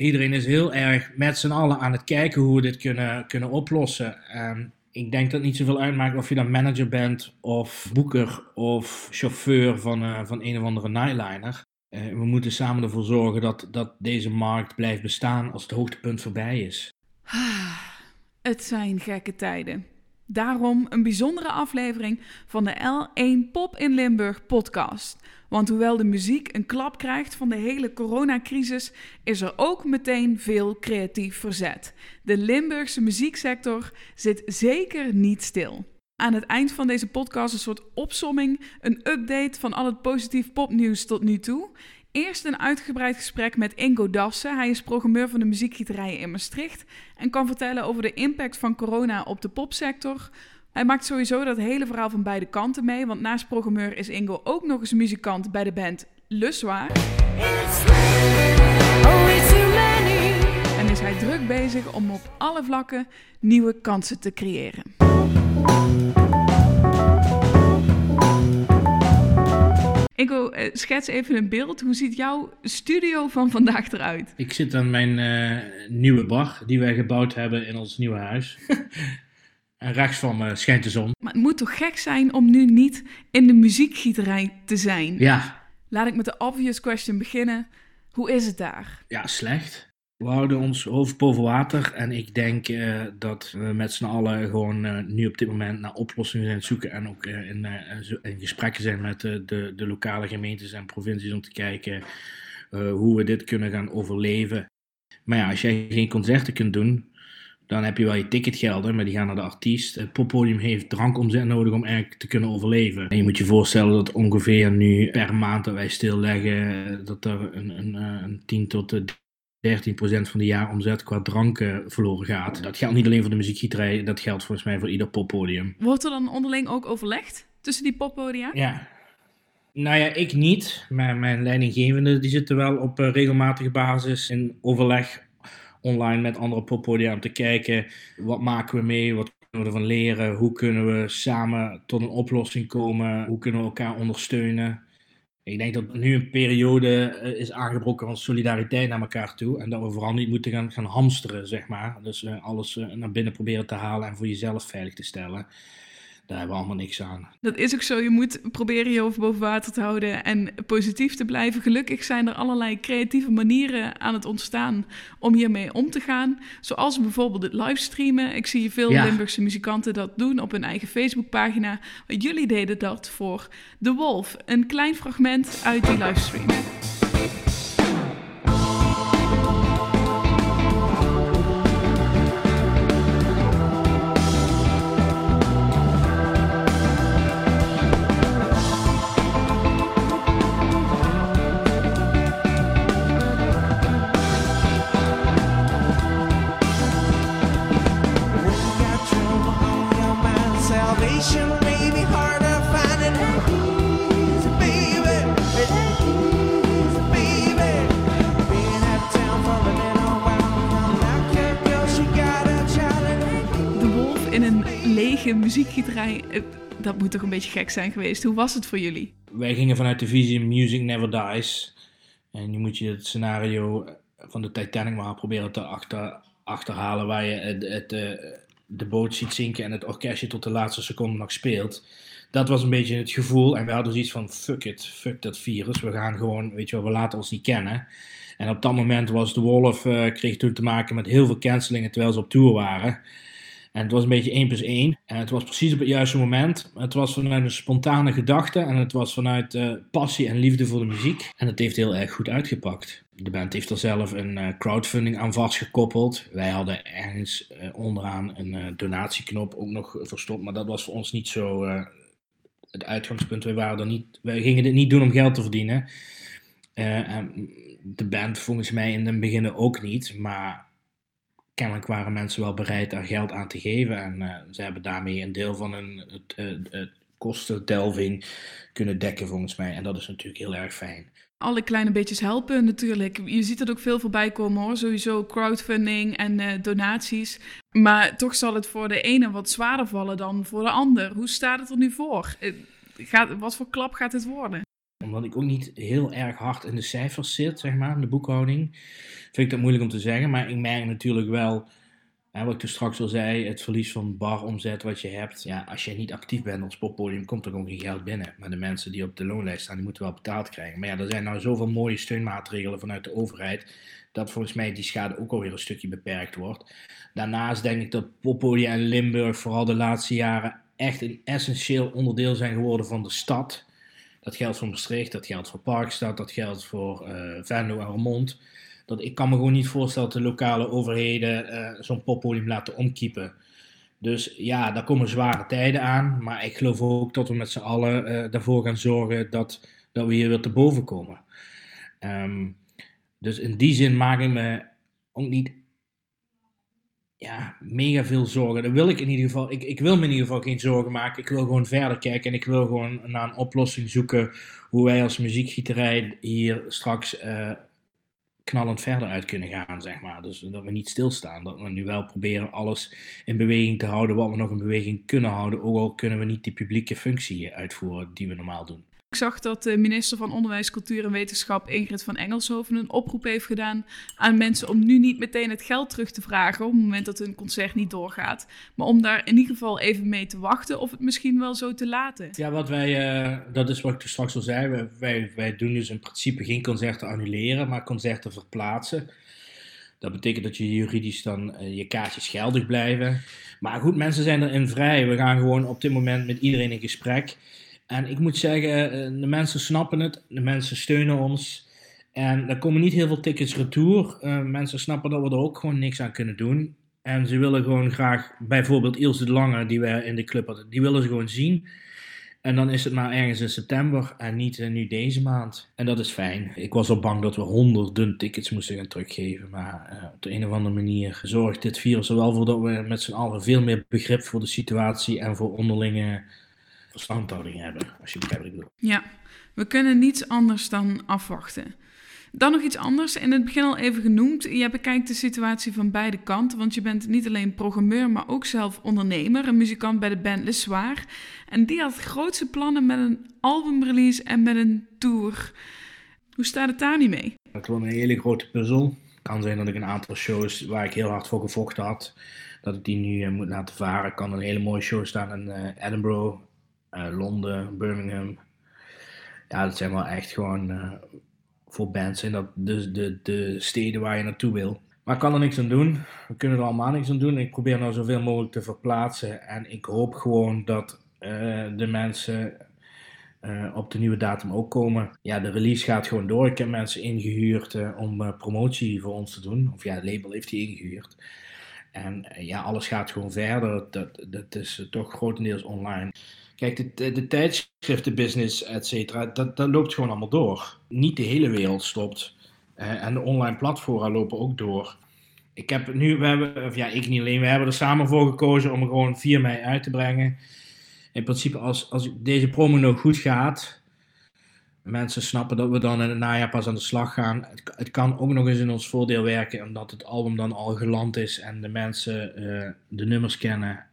Iedereen is heel erg met z'n allen aan het kijken hoe we dit kunnen, kunnen oplossen. En ik denk dat het niet zoveel uitmaakt of je dan manager bent, of boeker, of chauffeur van, uh, van een of andere nightliner. Uh, we moeten samen ervoor zorgen dat, dat deze markt blijft bestaan als het hoogtepunt voorbij is. Het zijn gekke tijden. Daarom een bijzondere aflevering van de L1 Pop in Limburg podcast. Want hoewel de muziek een klap krijgt van de hele coronacrisis, is er ook meteen veel creatief verzet. De Limburgse muzieksector zit zeker niet stil. Aan het eind van deze podcast een soort opsomming, een update van al het positief popnieuws tot nu toe. Eerst een uitgebreid gesprek met Ingo Dassen. Hij is programmeur van de muziekgieterijen in Maastricht en kan vertellen over de impact van corona op de popsector. Hij maakt sowieso dat hele verhaal van beide kanten mee, want naast programmeur is Ingo ook nog eens muzikant bij de band Luswaar. En is hij druk bezig om op alle vlakken nieuwe kansen te creëren. Ingo, uh, schets even een beeld. Hoe ziet jouw studio van vandaag eruit? Ik zit aan mijn uh, nieuwe bar die wij gebouwd hebben in ons nieuwe huis. en rechts van me schijnt de zon. Maar het moet toch gek zijn om nu niet in de muziekgieterij te zijn? Ja. Laat ik met de obvious question beginnen. Hoe is het daar? Ja, slecht. We houden ons hoofd boven water en ik denk uh, dat we met z'n allen gewoon uh, nu op dit moment naar oplossingen zijn zoeken en ook uh, in, in, gesprekken zijn met de, de, lokale gemeentes en provincies om te kijken hoe we dit kunnen gaan overleven. Maar ja, als jij geen concerten kunt doen, dan heb je wel je ticketgelden, maar die gaan naar de artiest. Het poppodium heeft drankomzet nodig om eigenlijk te kunnen overleven. En je moet je voorstellen dat ongeveer nu per maand dat wij stilleggen, dat er een, een, een 10 tot 13% van de jaaromzet qua dranken verloren gaat. Dat geldt niet alleen voor de muziekgieterij, dat geldt volgens mij voor ieder poppodium. Wordt er dan onderling ook overlegd tussen die poppodia? Ja. Nou ja, ik niet. Maar mijn leidinggevende die zitten wel op uh, regelmatige basis in overleg online met andere poppodia om te kijken wat maken we mee, wat kunnen we ervan leren, hoe kunnen we samen tot een oplossing komen, hoe kunnen we elkaar ondersteunen. Ik denk dat nu een periode eh, is aangebroken van solidariteit naar elkaar toe. En dat we vooral niet moeten gaan, gaan hamsteren, zeg maar. Dus uh, alles uh, naar binnen proberen te halen en voor jezelf veilig te stellen daar hebben we allemaal niks aan. Dat is ook zo. Je moet proberen je hoofd boven water te houden en positief te blijven. Gelukkig zijn er allerlei creatieve manieren aan het ontstaan om hiermee om te gaan. Zoals bijvoorbeeld het livestreamen. Ik zie veel Limburgse muzikanten dat doen op hun eigen Facebookpagina. Jullie deden dat voor The Wolf. Een klein fragment uit die livestream. Muziekgieterij, eh, dat moet toch een beetje gek zijn geweest. Hoe was het voor jullie? Wij gingen vanuit de visie Music Never Dies. En nu moet je het scenario van de Titanic maar proberen te achter, achterhalen. Waar je het, eh, de boot ziet zinken en het orkestje tot de laatste seconde nog speelt. Dat was een beetje het gevoel. En we hadden zoiets van: fuck it, fuck dat virus. We gaan gewoon, weet je we laten ons niet kennen. En op dat moment was de Wolf, uh, kreeg toen te maken met heel veel cancelingen terwijl ze op tour waren. En het was een beetje 1 plus 1. En het was precies op het juiste moment. Het was vanuit een spontane gedachte. En het was vanuit uh, passie en liefde voor de muziek. En het heeft heel erg goed uitgepakt. De band heeft er zelf een uh, crowdfunding aan vastgekoppeld. Wij hadden ergens uh, onderaan een donatieknop ook nog verstopt. Maar dat was voor ons niet zo het uitgangspunt. Wij, waren er niet, wij gingen dit niet doen om geld te verdienen. de band volgens mij in het begin ook niet. Maar kennelijk waren mensen wel bereid daar geld aan te geven. En uh, ze hebben daarmee een deel van hun het, het, het kostendelving kunnen dekken, volgens mij. En dat is natuurlijk heel erg fijn. Alle kleine beetjes helpen natuurlijk. Je ziet er ook veel voorbij komen hoor. Sowieso crowdfunding en uh, donaties. Maar toch zal het voor de ene wat zwaarder vallen dan voor de ander. Hoe staat het er nu voor? Eh, gaat, wat voor klap gaat het worden? Omdat ik ook niet heel erg hard in de cijfers zit, zeg maar, in de boekhouding, vind ik dat moeilijk om te zeggen. Maar ik merk natuurlijk wel, hè, wat ik dus straks al zei, het verlies van baromzet wat je hebt. Ja, als je niet actief bent op poppodium, komt er ook geen geld binnen. Maar de mensen die op de loonlijst staan, die moeten wel betaald krijgen. Maar ja, er zijn nou zoveel mooie steunmaatregelen vanuit de overheid, dat volgens mij die schade ook alweer een stukje beperkt wordt. Daarnaast denk ik dat poppodia en Limburg vooral de laatste jaren echt een essentieel onderdeel zijn geworden van de stad. Dat geldt voor Maastricht, dat geldt voor Parkstad, dat geldt voor uh, Venlo en Remond. Dat, ik kan me gewoon niet voorstellen dat de lokale overheden uh, zo'n poppodium laten omkiepen. Dus ja, daar komen zware tijden aan. Maar ik geloof ook dat we met z'n allen uh, gaan zorgen dat, dat we hier weer te boven komen. Um, dus in die zin maak ik me ook niet ja, mega veel zorgen. Dat wil ik in ieder geval. Ik, ik wil me in ieder geval geen zorgen maken. Ik wil gewoon verder kijken en ik wil gewoon naar een oplossing zoeken hoe wij als muziekgieterij hier straks uh, knallend verder uit kunnen gaan, zeg maar. Dus dat we niet stilstaan. Dat we nu wel proberen alles in beweging te houden wat we nog in beweging kunnen houden. Ook al kunnen we niet die publieke functie uitvoeren die we normaal doen. Ik zag dat de minister van Onderwijs, Cultuur en Wetenschap, Ingrid van Engelshoven, een oproep heeft gedaan aan mensen om nu niet meteen het geld terug te vragen op het moment dat hun concert niet doorgaat. Maar om daar in ieder geval even mee te wachten of het misschien wel zo te laten. Ja, wat wij, uh, dat is wat ik straks al zei. Wij, wij doen dus in principe geen concerten annuleren, maar concerten verplaatsen. Dat betekent dat je juridisch dan uh, je kaartjes geldig blijven. Maar goed, mensen zijn erin vrij. We gaan gewoon op dit moment met iedereen in gesprek. En ik moet zeggen, eh, de mensen snappen het, de mensen steunen ons. En er komen niet heel veel tickets retour. Uh, mensen snappen dat we er ook gewoon niks aan kunnen doen. En ze willen gewoon graag, bijvoorbeeld Ilse de Lange, die we in de club hadden, die willen ze gewoon zien. En dan is het maar ergens in september en niet uh, nu deze maand. En dat is fijn. Ik was al bang dat we honderden tickets moesten gaan teruggeven. Maar op de een of andere manier zorgt dit virus er wel voor dat we met z'n allen veel meer begrip voor de situatie en voor onderlinge verstandhouding hebben, als je begrijpt wat ik bedoel. Ja, we kunnen niets anders dan afwachten. Dan nog iets anders, in het begin al even genoemd. Je bekijkt de situatie van beide kanten, want je bent niet alleen programmeur, maar ook zelf ondernemer, een muzikant bij de band Le Soir. En die had grootste plannen met een albumrelease en met een tour. Hoe staat het daar niet mee? Het wordt een hele grote puzzel. Het kan zijn dat ik een aantal shows waar ik heel hard voor gevochten had, dat ik die nu uh, moet laten varen. kan een hele mooie show staan in uh, Edinburgh, Londen, Birmingham. Ja, dat zijn wel echt gewoon uh, voor bands zijn dat de, de, de steden waar je naartoe wil. Maar ik kan er niks aan doen. We kunnen er allemaal niks aan doen. Ik probeer nou zoveel mogelijk te verplaatsen. En ik hoop gewoon dat uh, de mensen op de nieuwe datum ook komen. Ja, de release gaat gewoon door. Ik heb mensen ingehuurd om promotie voor ons te doen. Of ja, het label heeft die ingehuurd. En ja, alles gaat gewoon verder. Dat, dat is toch grotendeels online. Kijk, de, de tijdschriftenbusiness, et cetera, dat, dat loopt gewoon allemaal door. Niet de hele wereld stopt. En de online platformen lopen ook door. Ik heb nu, we hebben, of ja, ik niet alleen, we hebben er samen voor gekozen om gewoon 4 mei uit te brengen. In principe, als, als deze promo nog goed gaat, mensen snappen dat we dan in het najaar pas aan de slag gaan. Het, kan ook nog eens in ons voordeel werken, omdat het album dan al geland is en de mensen uh, de nummers kennen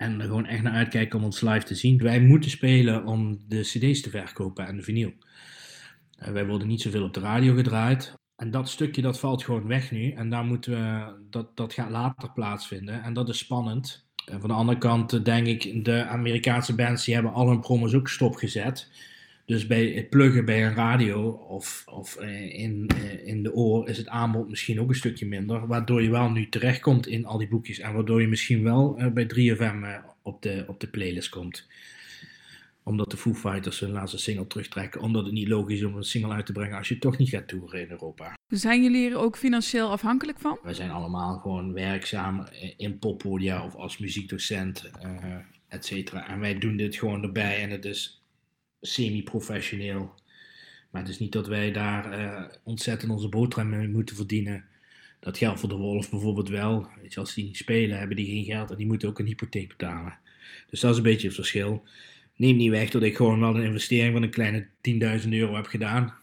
en er gewoon echt naar uitkijken om ons live te zien. Wij moeten spelen om de cd's te verkopen en de vinyl. Uh, wij worden niet zoveel op de radio gedraaid. En dat stukje dat valt gewoon weg nu. En daar moeten we, dat, dat gaat later plaatsvinden. En dat is spannend. En van de andere kant uh, denk ik, de Amerikaanse bands die hebben al hun promos ook stopgezet. Dus bij het pluggen bij een radio of, of uh, in, in de oor is het aanbod misschien ook een stukje minder. Waardoor je wel nu terechtkomt in al die boekjes. En waardoor je misschien wel uh, bij 3FM op, de, op de playlist komt. Omdat de Foo Fighters hun laatste single terugtrekken. Omdat het niet logisch is om een single uit te brengen als je toch niet gaat toeren in Europa. Zijn jullie er ook financieel afhankelijk van? Wij zijn allemaal gewoon werkzaam in poppodia of als muziekdocent, uh, et cetera. En wij doen dit gewoon erbij en het is semi-professioneel. Maar het is niet dat wij daar uh, ontzettend onze boterham mee moeten verdienen. Dat geldt voor de Wolf bijvoorbeeld wel. Weet je, als die niet spelen, hebben die geen geld en die moeten ook een hypotheek betalen. Dus dat is een beetje het verschil. Neem niet weg dat ik gewoon wel een investering van een kleine 10.000 euro heb gedaan.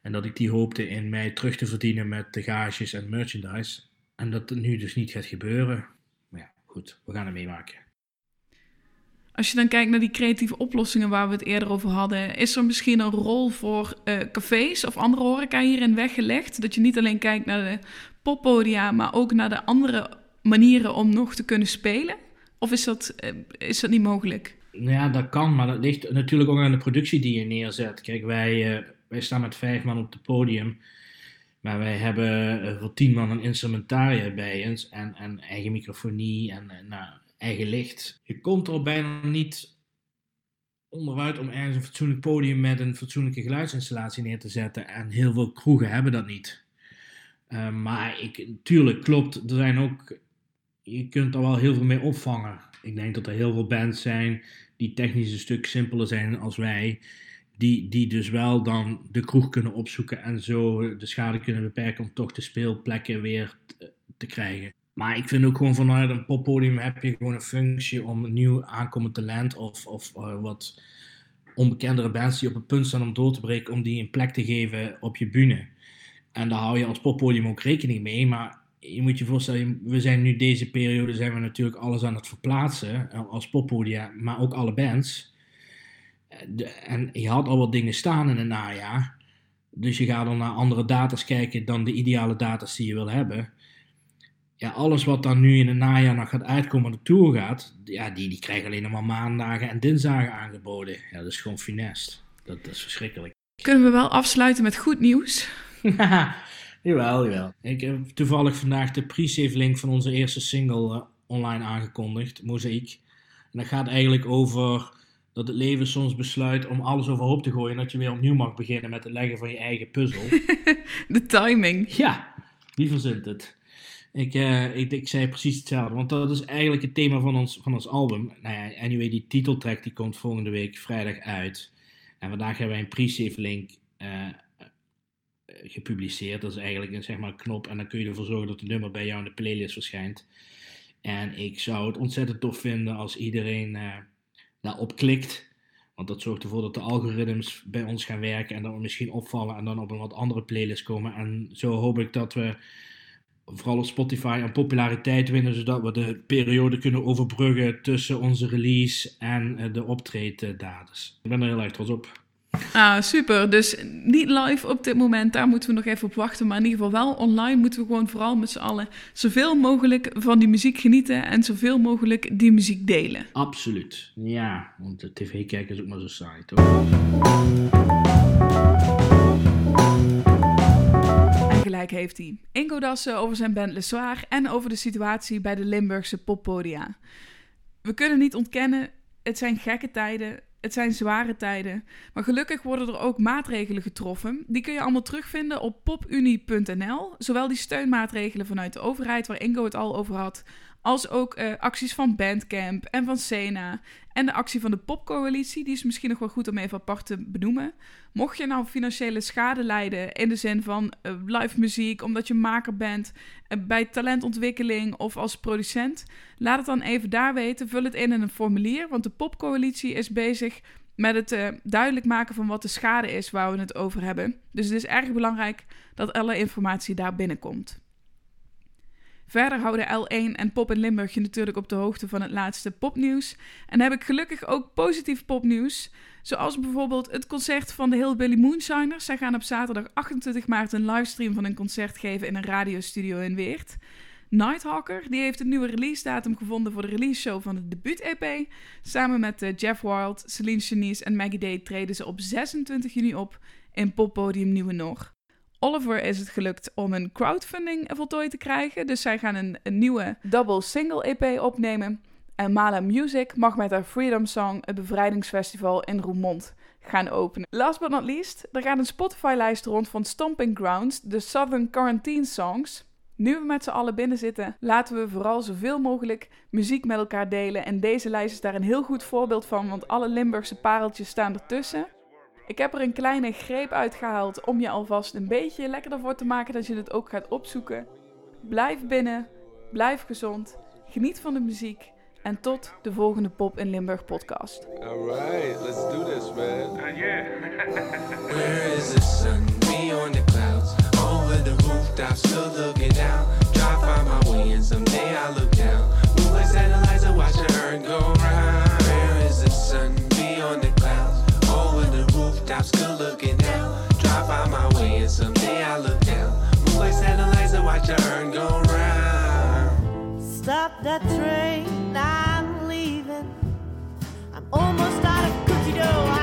En dat ik die hoopte in mij terug te verdienen met de gages en merchandise. En dat het nu dus niet gaat gebeuren. Maar ja, goed, we gaan het meemaken. Als je dan kijkt naar die creatieve oplossingen waar we het eerder over hadden, is er misschien een rol voor uh, cafés of andere horeca hierin weggelegd? Dat je niet alleen kijkt naar de poppodia, maar ook naar de andere manieren om nog te kunnen spelen? Of is dat, uh, is dat niet mogelijk? Nou ja, dat kan, maar dat ligt natuurlijk ook aan de productie die je neerzet. Kijk, wij, uh, wij staan met vijf man op het podium. Maar wij hebben voor tien man een instrumentarium bij ons en, en eigen microfonie en nou, eigen licht. Je komt er bijna niet onderuit om ergens een fatsoenlijk podium met een fatsoenlijke geluidsinstallatie neer te zetten. En heel veel kroegen hebben dat niet. Uh, maar ik, tuurlijk klopt, er zijn ook, je kunt er wel heel veel mee opvangen. Ik denk dat er heel veel bands zijn die technisch een stuk simpeler zijn als wij. Die, die dus wel dan de kroeg kunnen opzoeken en zo de schade kunnen beperken om toch de speelplekken weer te krijgen. Maar ik vind ook gewoon vanuit een poppodium heb je gewoon een functie om nieuw aankomend talent of, of uh, wat onbekendere bands die op het punt staan om door te breken, om die een plek te geven op je bühne. En daar hou je als poppodium ook rekening mee. Maar je moet je voorstellen, we zijn nu deze periode zijn we natuurlijk alles aan het verplaatsen eh, als poppodia, maar ook alle bands. En je had al wat dingen staan in het najaar. Dus je gaat dan naar andere data's kijken dan de ideale data's die je wil hebben ja, alles wat dan nu in het najaar nog gaat uitkomen de Tour gaat, ja, die, die krijgen alleen nog maar maandagen en dinsdagen aangeboden. Ja, dat is gewoon finest. Dat, dat is verschrikkelijk. Kunnen we wel afsluiten met goed nieuws? jawel, jawel. Ik heb toevallig vandaag de pre-save link van onze eerste single uh, online aangekondigd, Mozaïek. En dat gaat eigenlijk over dat het leven soms besluit om alles overhoop te gooien en dat je weer opnieuw mag beginnen met het leggen van je eigen puzzel. de timing. Ja, wie verzint het? Ik, uh, ik, ik, zei precies hetzelfde, want dat is eigenlijk het thema van ons, van ons album. Nou ja, anyway, die titeltrack die komt volgende week vrijdag uit. En vandaag hebben wij een pre-save link uh, gepubliceerd. Dat is eigenlijk een, zeg maar, knop en dan kun je ervoor zorgen dat het nummer bij jou in de playlist verschijnt. En ik zou het ontzettend tof vinden als iedereen uh, daarop klikt. Want dat zorgt ervoor dat de algoritmes bij ons gaan werken en dat we misschien opvallen en dan op een wat andere playlist komen. En zo hoop ik dat we vooral op Spotify aan populariteit winnen, zodat we de periode kunnen overbruggen tussen onze release en uh, de optreeddatum. Ik ben er heel erg trots op. Ah, super. Dus niet live op dit moment, daar moeten we nog even op wachten. Maar in ieder geval wel online moeten we gewoon vooral met z'n allen zoveel mogelijk van die muziek genieten en zoveel mogelijk die muziek delen. Absoluut. Ja, want de tv kijken is ook maar zo saai, toch? Gelijk heeft hij. Ingo Dassen over zijn band Le Soir en over de situatie bij de Limburgse poppodia. We kunnen niet ontkennen, het zijn gekke tijden, het zijn zware tijden. Maar gelukkig worden er ook maatregelen getroffen. Die kun je allemaal terugvinden op popunie.nl. Zowel die steunmaatregelen vanuit de overheid, waar Ingo het al over had, als ook uh, acties van Bandcamp en van Sena. En de actie van de Popcoalitie, die is misschien nog wel goed om even apart te benoemen. Mocht je nou financiële schade lijden in de zin van uh, live muziek, omdat je maker bent, uh, bij talentontwikkeling of als producent, laat het dan even daar weten. Vul het in in een formulier, want de Popcoalitie is bezig met het duidelijk maken van wat de schade is waar we het over hebben. Dus het is erg belangrijk dat alle informatie daar binnenkomt. Verder houden L1 en Pop in Limburg je natuurlijk op de hoogte van het laatste popnieuws. En heb ik gelukkig ook positief popnieuws. Zoals bijvoorbeeld het concert van de Hillbilly Moonshiners. Zij gaan op zaterdag 28 maart een livestream van een concert geven in een radiostudio in Weert. Nighthawker die heeft een nieuwe release datum gevonden voor de release show van de debuut-EP. Samen met uh, Jeff Wild, Celine Chenies en Maggie Day treden ze op 26 juni op in poppodium Nieuwe Nog. Oliver is het gelukt om een crowdfunding voltooid te krijgen. Dus zij gaan een, nieuwe double single EP opnemen. En Mala Music mag met haar Freedom Song het bevrijdingsfestival in Roermond gaan openen. Last but not least, er gaat een Spotify-lijst rond van Stomping Grounds, de Southern Quarantine Songs. Nu we met z'n allen binnen zitten, laten we vooral zoveel mogelijk muziek met elkaar delen. En deze lijst is daar een heel goed voorbeeld van, want alle Limburgse pareltjes staan ertussen. Ik heb er een kleine greep uitgehaald om je alvast een beetje lekker ervoor te maken dat je het ook gaat opzoeken. Blijf binnen, blijf gezond, geniet van de muziek en tot de volgende Pop in Limburg podcast. Alright, let's do this man. Uh, yeah. Where is the sun? Me on the clouds. Over the rooftop, still looking down. Try find my way and someday I look down. Moonlight satellites are watching Earth go still looking down. Drive by my way and someday I look down. Satellites and watch your urn go round. Stop that train, I'm leaving. I'm almost out of cookie dough.